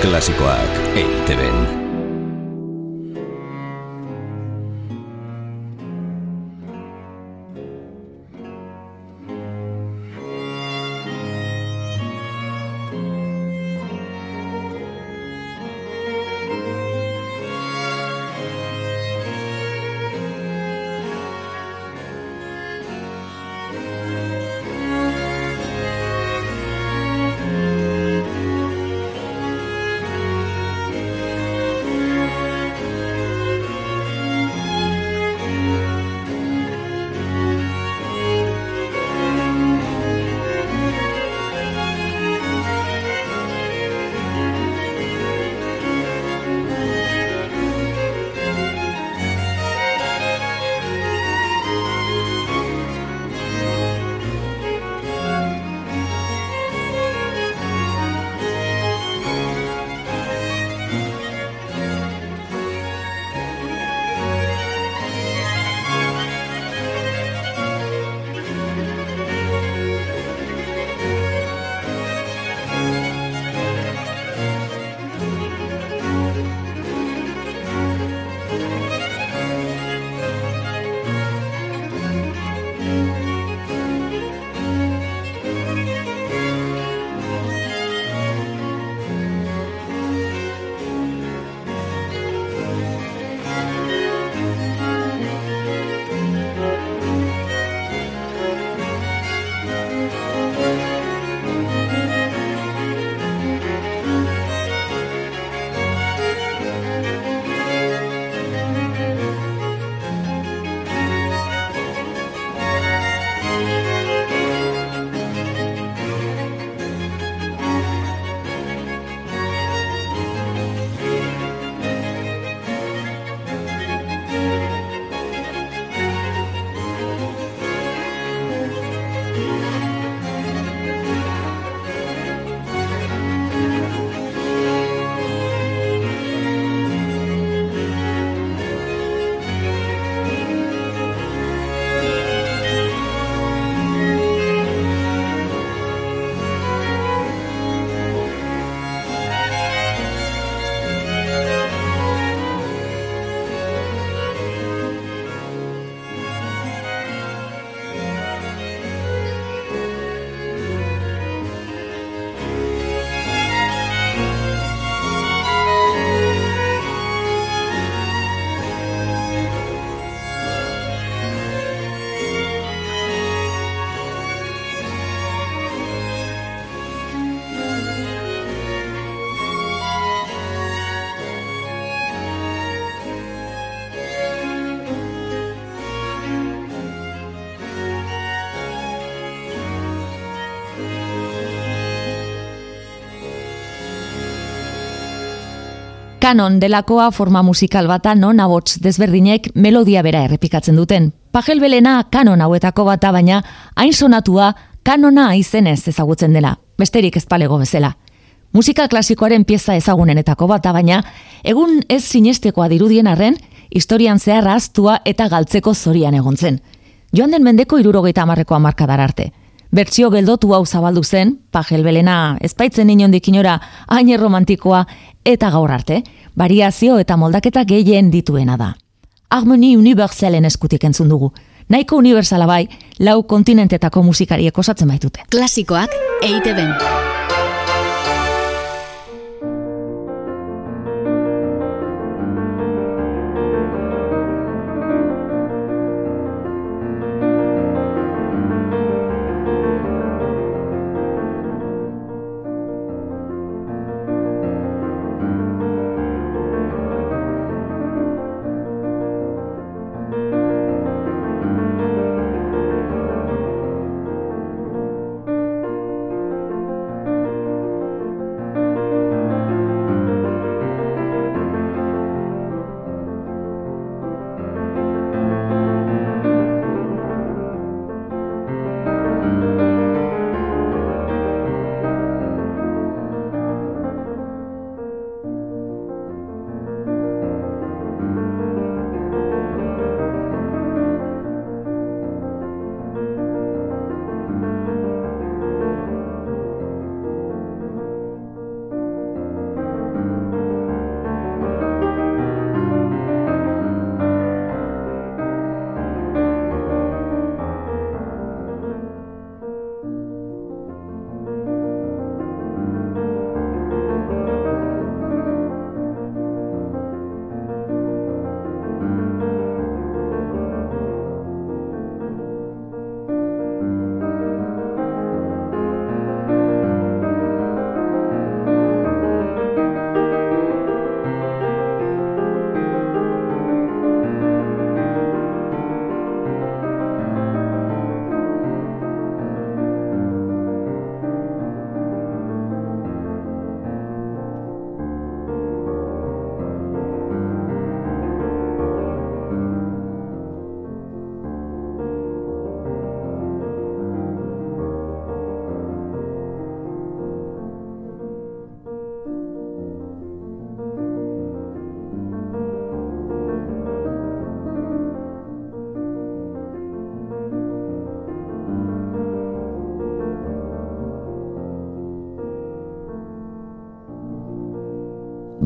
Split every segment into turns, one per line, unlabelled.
Klasikoak EITB-en.
Kanon delakoa forma musikal bata non abots desberdinek melodia bera errepikatzen duten. Pajel belena kanon hauetako bata baina hain sonatua kanona izenez ezagutzen dela. Besterik ez palego bezala. Musika klasikoaren pieza ezagunenetako bata baina egun ez sinestekoa dirudien arren historian zehar aztua eta galtzeko zorian egontzen. Joan den mendeko irurogeita amarrekoa markadar arte. Bertsio geldotu hau zabaldu zen, pajel belena ezpaitzen inondik inora hain romantikoa eta gaur arte, variazio eta moldaketa gehien dituena da. Harmoni universalen eskutik entzun dugu. Naiko universala bai, lau kontinentetako musikariek osatzen baitute.
Klasikoak, eite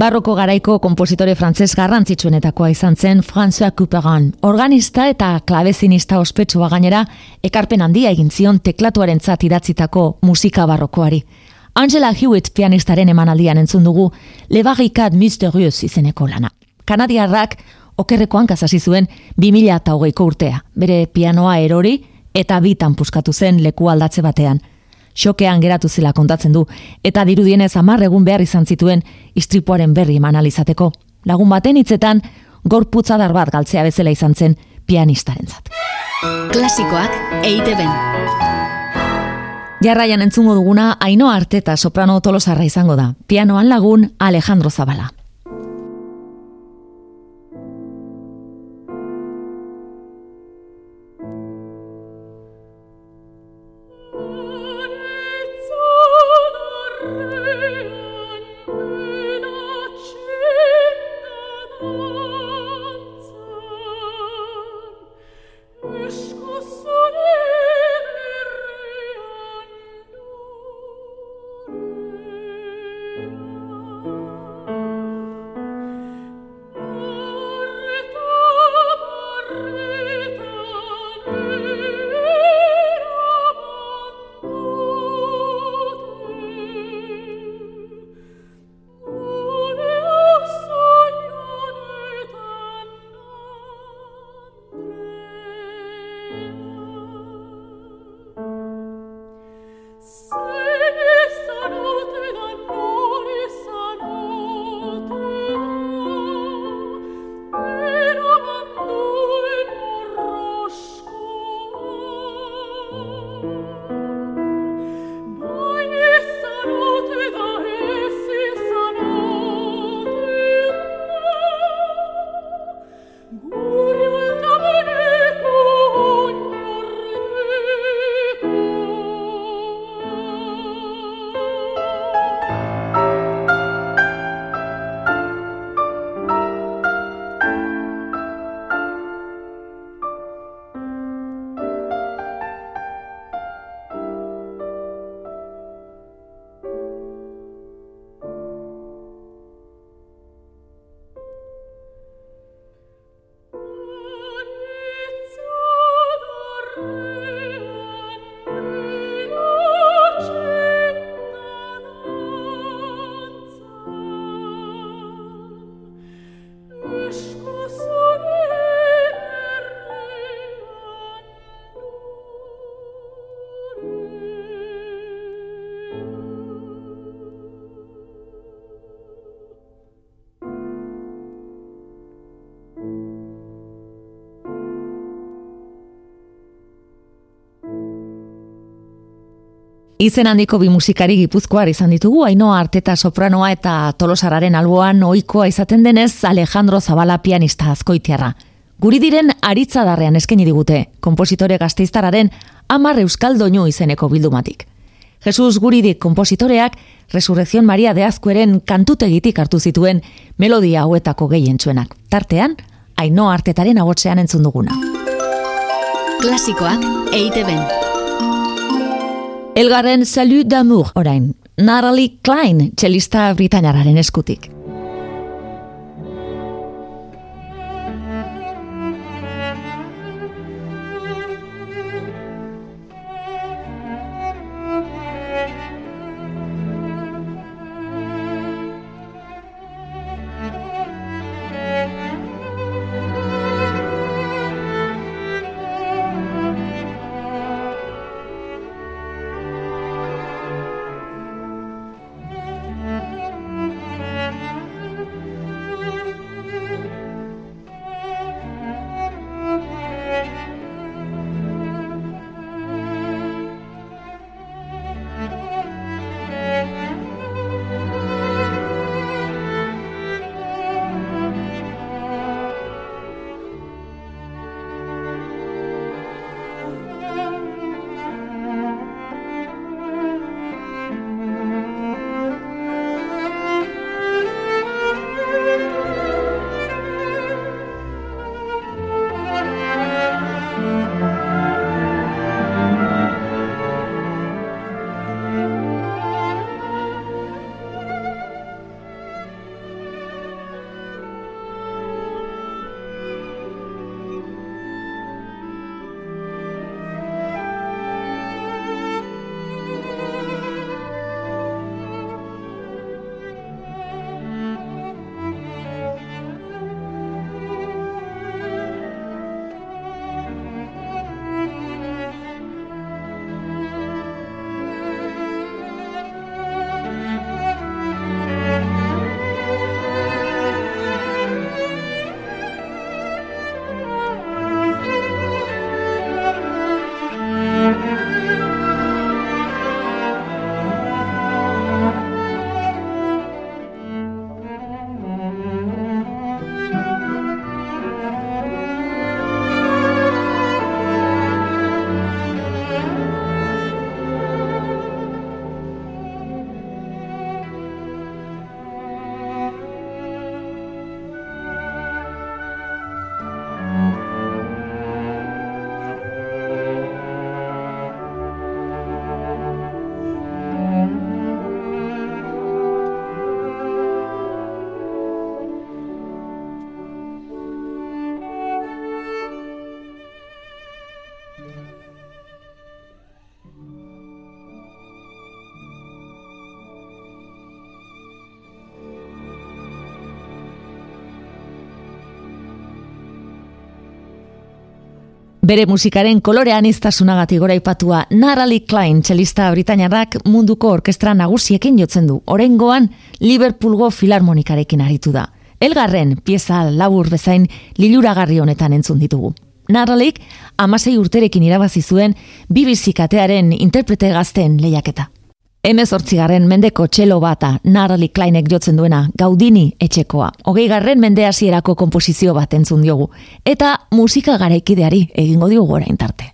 Barroko garaiko kompositore frantzes garrantzitsuenetakoa izan zen François Couperin. Organista eta klabezinista ospetsua gainera, ekarpen handia egin zion teklatuaren idatzitako musika barrokoari. Angela Hewitt pianistaren emanaldian entzun dugu, lebarikat misterioz izeneko lana. Kanadiarrak okerrekoan kasasi zuen 2008ko urtea. Bere pianoa erori eta bitan puskatu zen leku aldatze batean xokean geratu zela kontatzen du, eta dirudienez amar egun behar izan zituen istripuaren berri eman alizateko. Lagun baten hitzetan, gorputza bat galtzea bezala izan zen pianistaren zat.
Klasikoak eite ben.
Jarraian entzungo duguna, aino arte eta soprano tolosarra izango da. Pianoan lagun Alejandro Zabala. Izen handiko bi musikari gipuzkoar izan ditugu, Ainoa Arteta sopranoa eta Tolosararen alboan ohikoa izaten denez Alejandro Zabala pianista azkoitiarra. Guri diren aritza darrean eskeni digute, kompositore gazteiztararen Amar Euskal izeneko bildumatik. Jesus Guridik kompositoreak Resurrección Maria de Azkueren kantutegitik hartu zituen melodia hauetako gehien txuenak. Tartean, Ainoa Artetaren agotzean entzun duguna.
Klasikoak eite ben.
Elgarren Salut d'Amour orain, Natalie Klein, txelista britainararen eskutik. Bere musikaren kolorean iztasunagatik gora ipatua Narali Klein txelista britainarrak munduko orkestra nagusiekin jotzen du. Orengoan Liverpoolgo filarmonikarekin aritu da. Elgarren pieza labur bezain liluragarri honetan entzun ditugu. Naralik amasei urterekin irabazi zuen BBC katearen interprete gazten lehiaketa. Hemez hortzigarren mendeko txelo bata Narali Kleinek jotzen duena gaudini etxekoa. Hogei garren mende hasierako komposizio bat entzun diogu. Eta musika garaikideari egingo diogu gora intarte.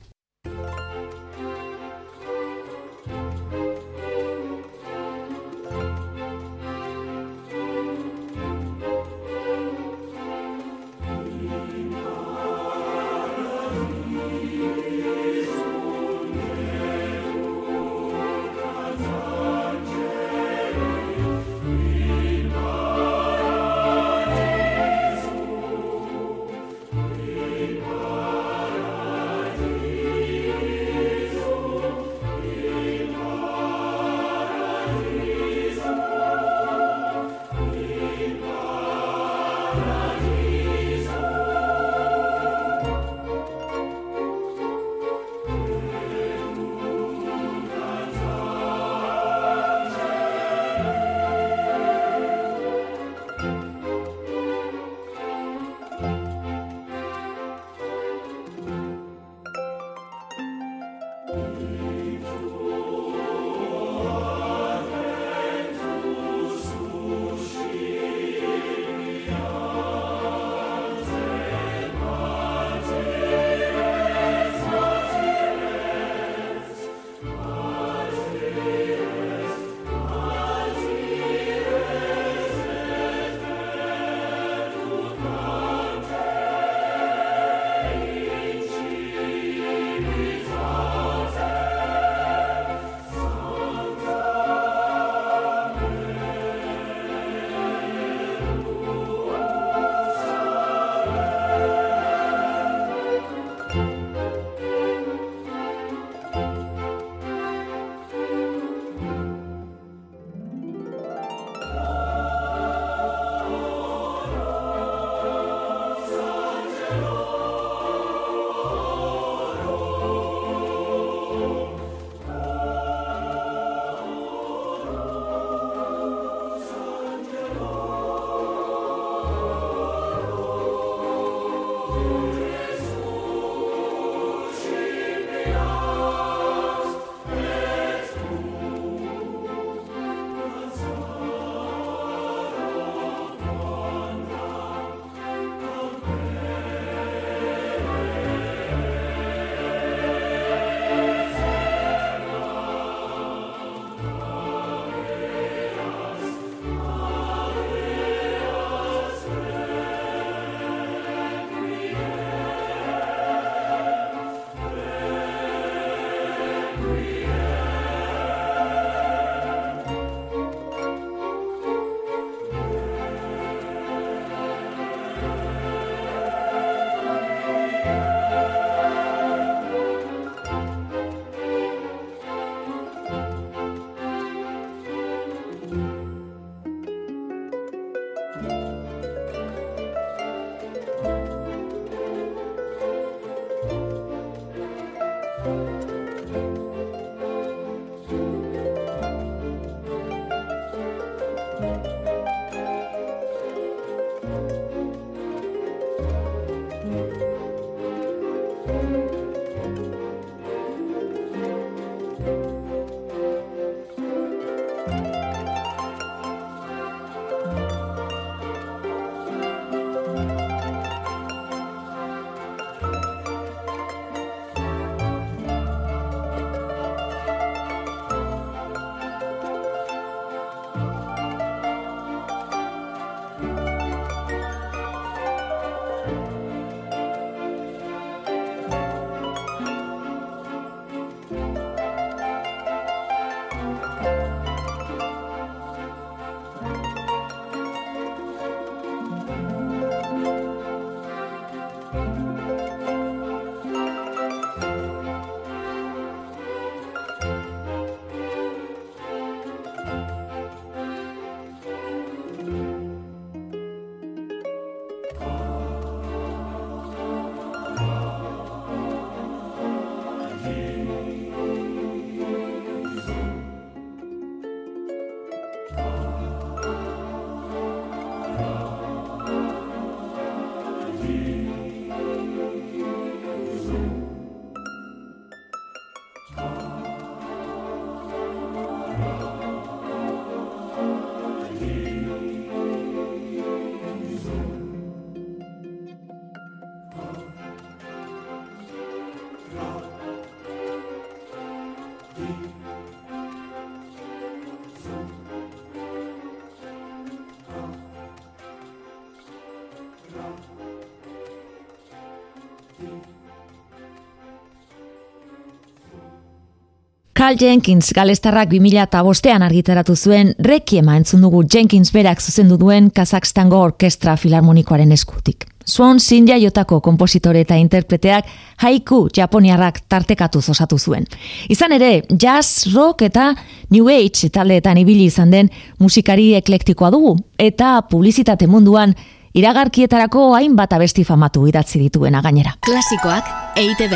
Carl Jenkins galestarrak 2000 eta bostean argitaratu zuen rekiema entzun dugu Jenkins berak zuzendu duen Kazakhstango Orkestra Filarmonikoaren eskutik. Swan Sinja jotako kompositore eta interpreteak haiku japoniarrak tartekatu osatu zuen. Izan ere, jazz, rock eta new age taldeetan ibili izan den musikari eklektikoa dugu eta publizitate munduan iragarkietarako hainbat abesti famatu idatzi dituena gainera.
Klasikoak eite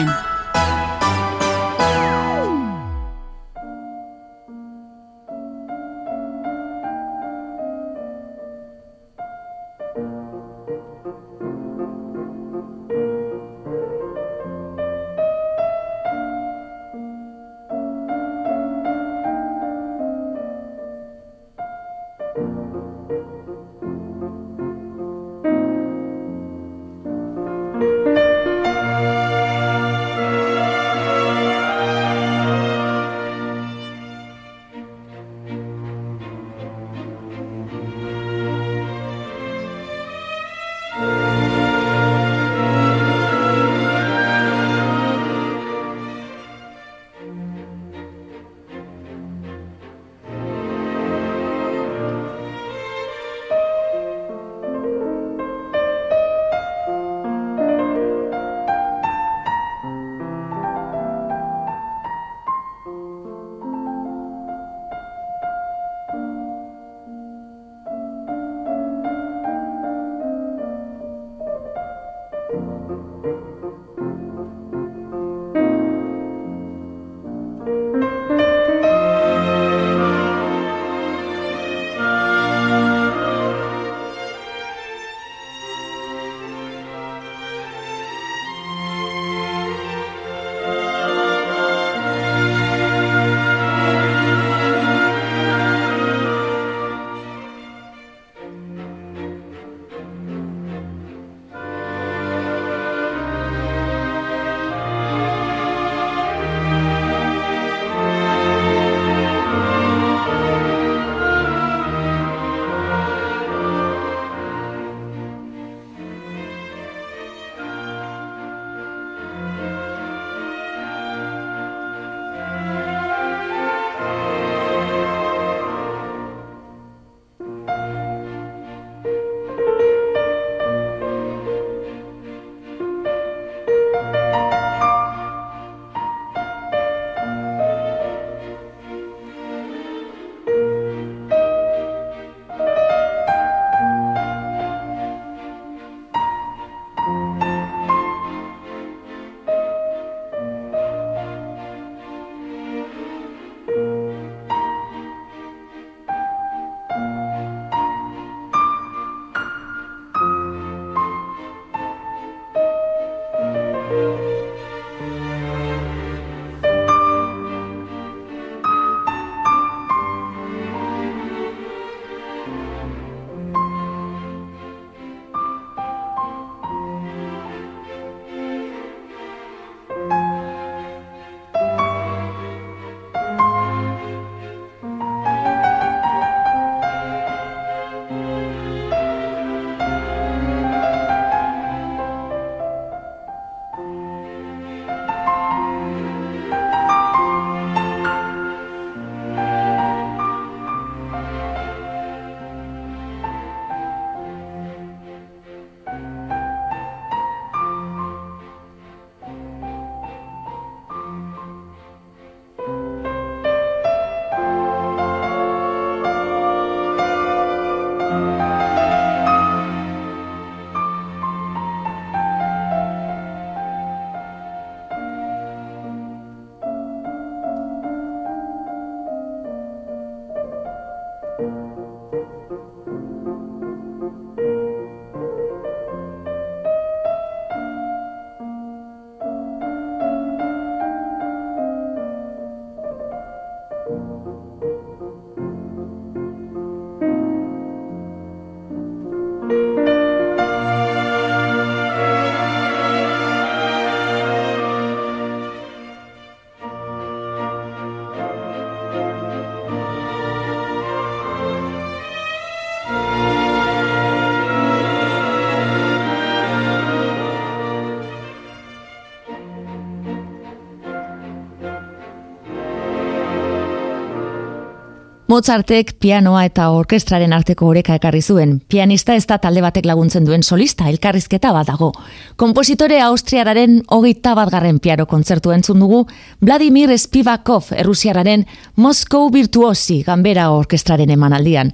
Mozartek pianoa eta orkestraren arteko oreka ekarri zuen. Pianista ez da talde batek laguntzen duen solista, elkarrizketa bat dago. Kompositore austriararen hogeita batgarren piano kontzertu entzun dugu, Vladimir Spivakov errusiararen Moscow Virtuosi ganbera orkestraren emanaldian.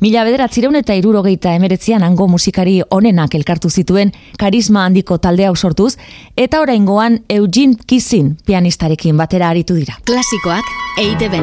Mila bederatzireun eta irurogeita emeretzian hango musikari onenak elkartu zituen karisma handiko talde hau sortuz, eta oraingoan Eugene Kissin pianistarekin batera aritu dira.
Klasikoak eite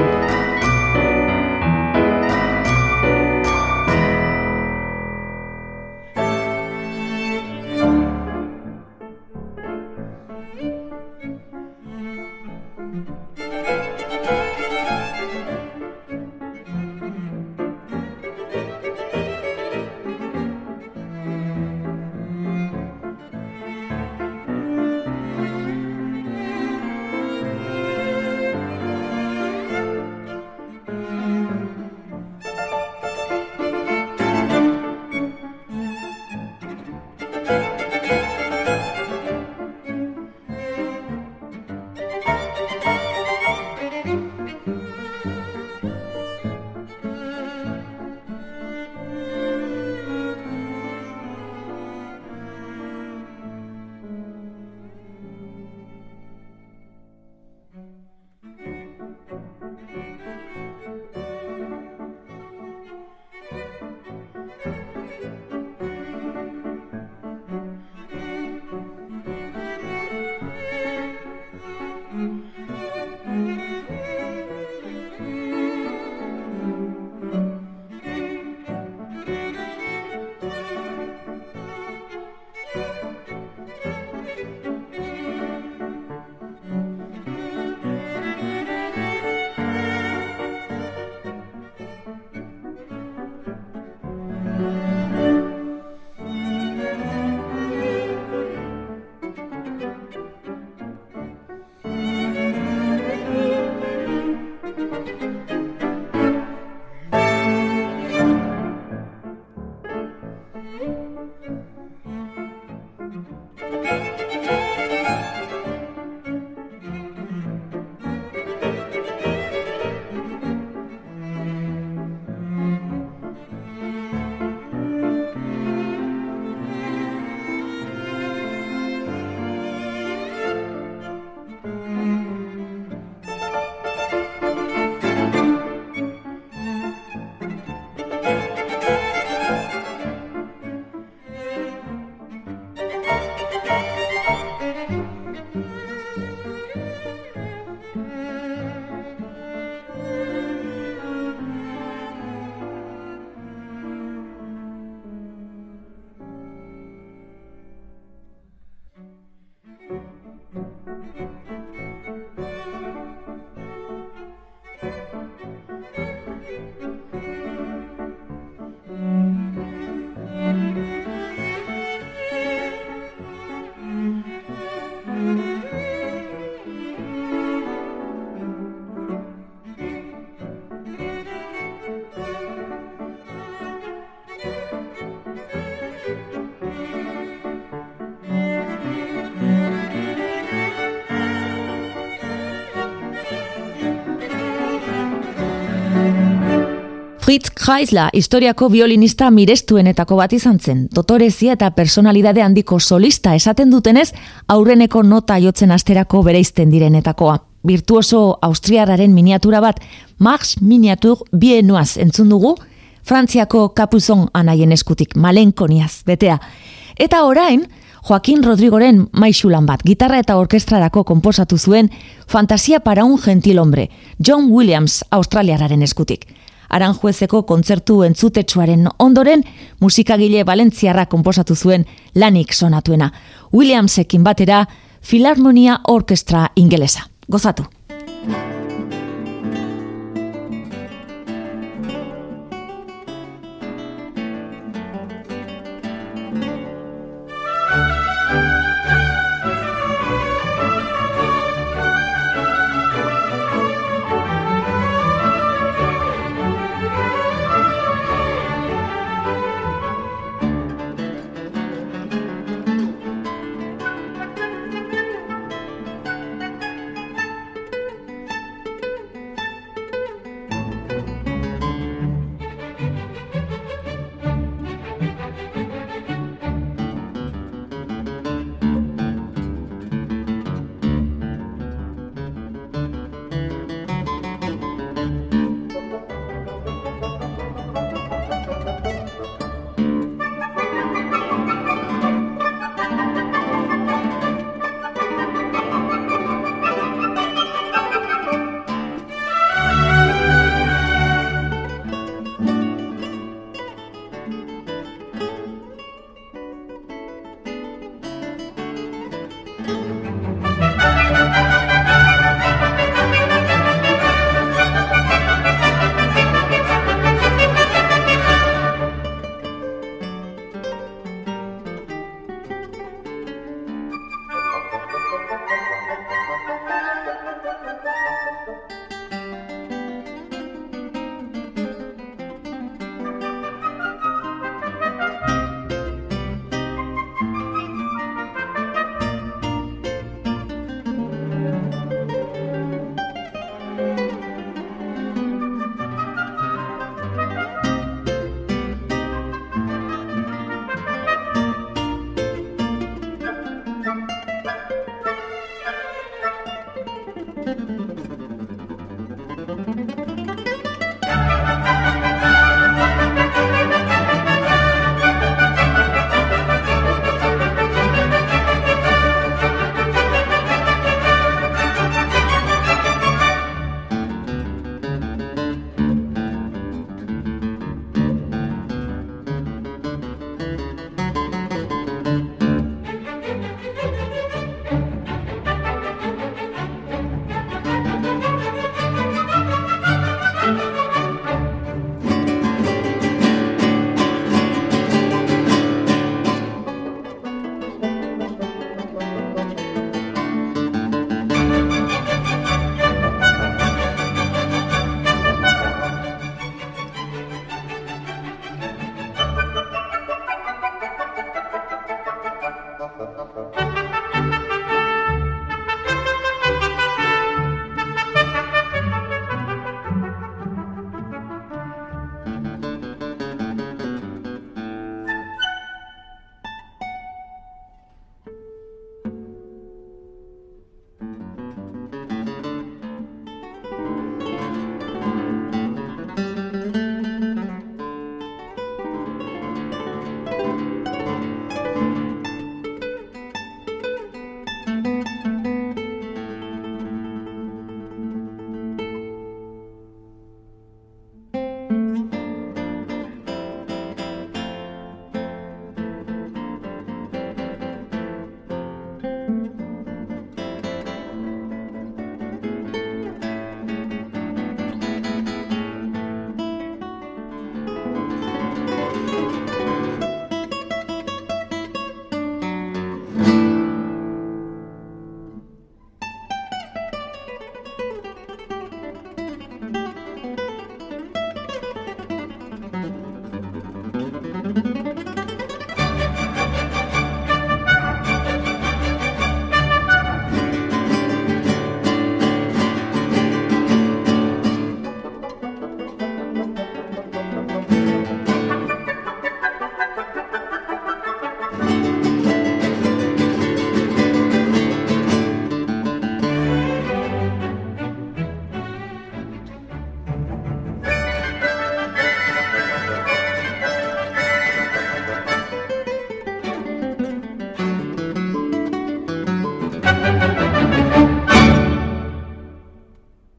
Fritz Kreisler historiako violinista mirestuenetako bat izan zen. Dotorezia eta personalidade handiko solista esaten dutenez, aurreneko nota jotzen asterako bereizten direnetakoa. Virtuoso austriararen miniatura bat, Max Miniatur Bienuaz entzun dugu, Frantziako kapuzon anaien eskutik, malenkoniaz, betea. Eta orain, Joaquin Rodrigoren maixulan bat, gitarra eta orkestrarako konposatu zuen Fantasia para un gentil hombre, John Williams, australiararen eskutik. Aranjuezeko kontzertu entzutetsuaren ondoren musikagile Valentziarra konposatu zuen lanik sonatuena. Williamsekin batera Filarmonia Orkestra ingelesa. Gozatu!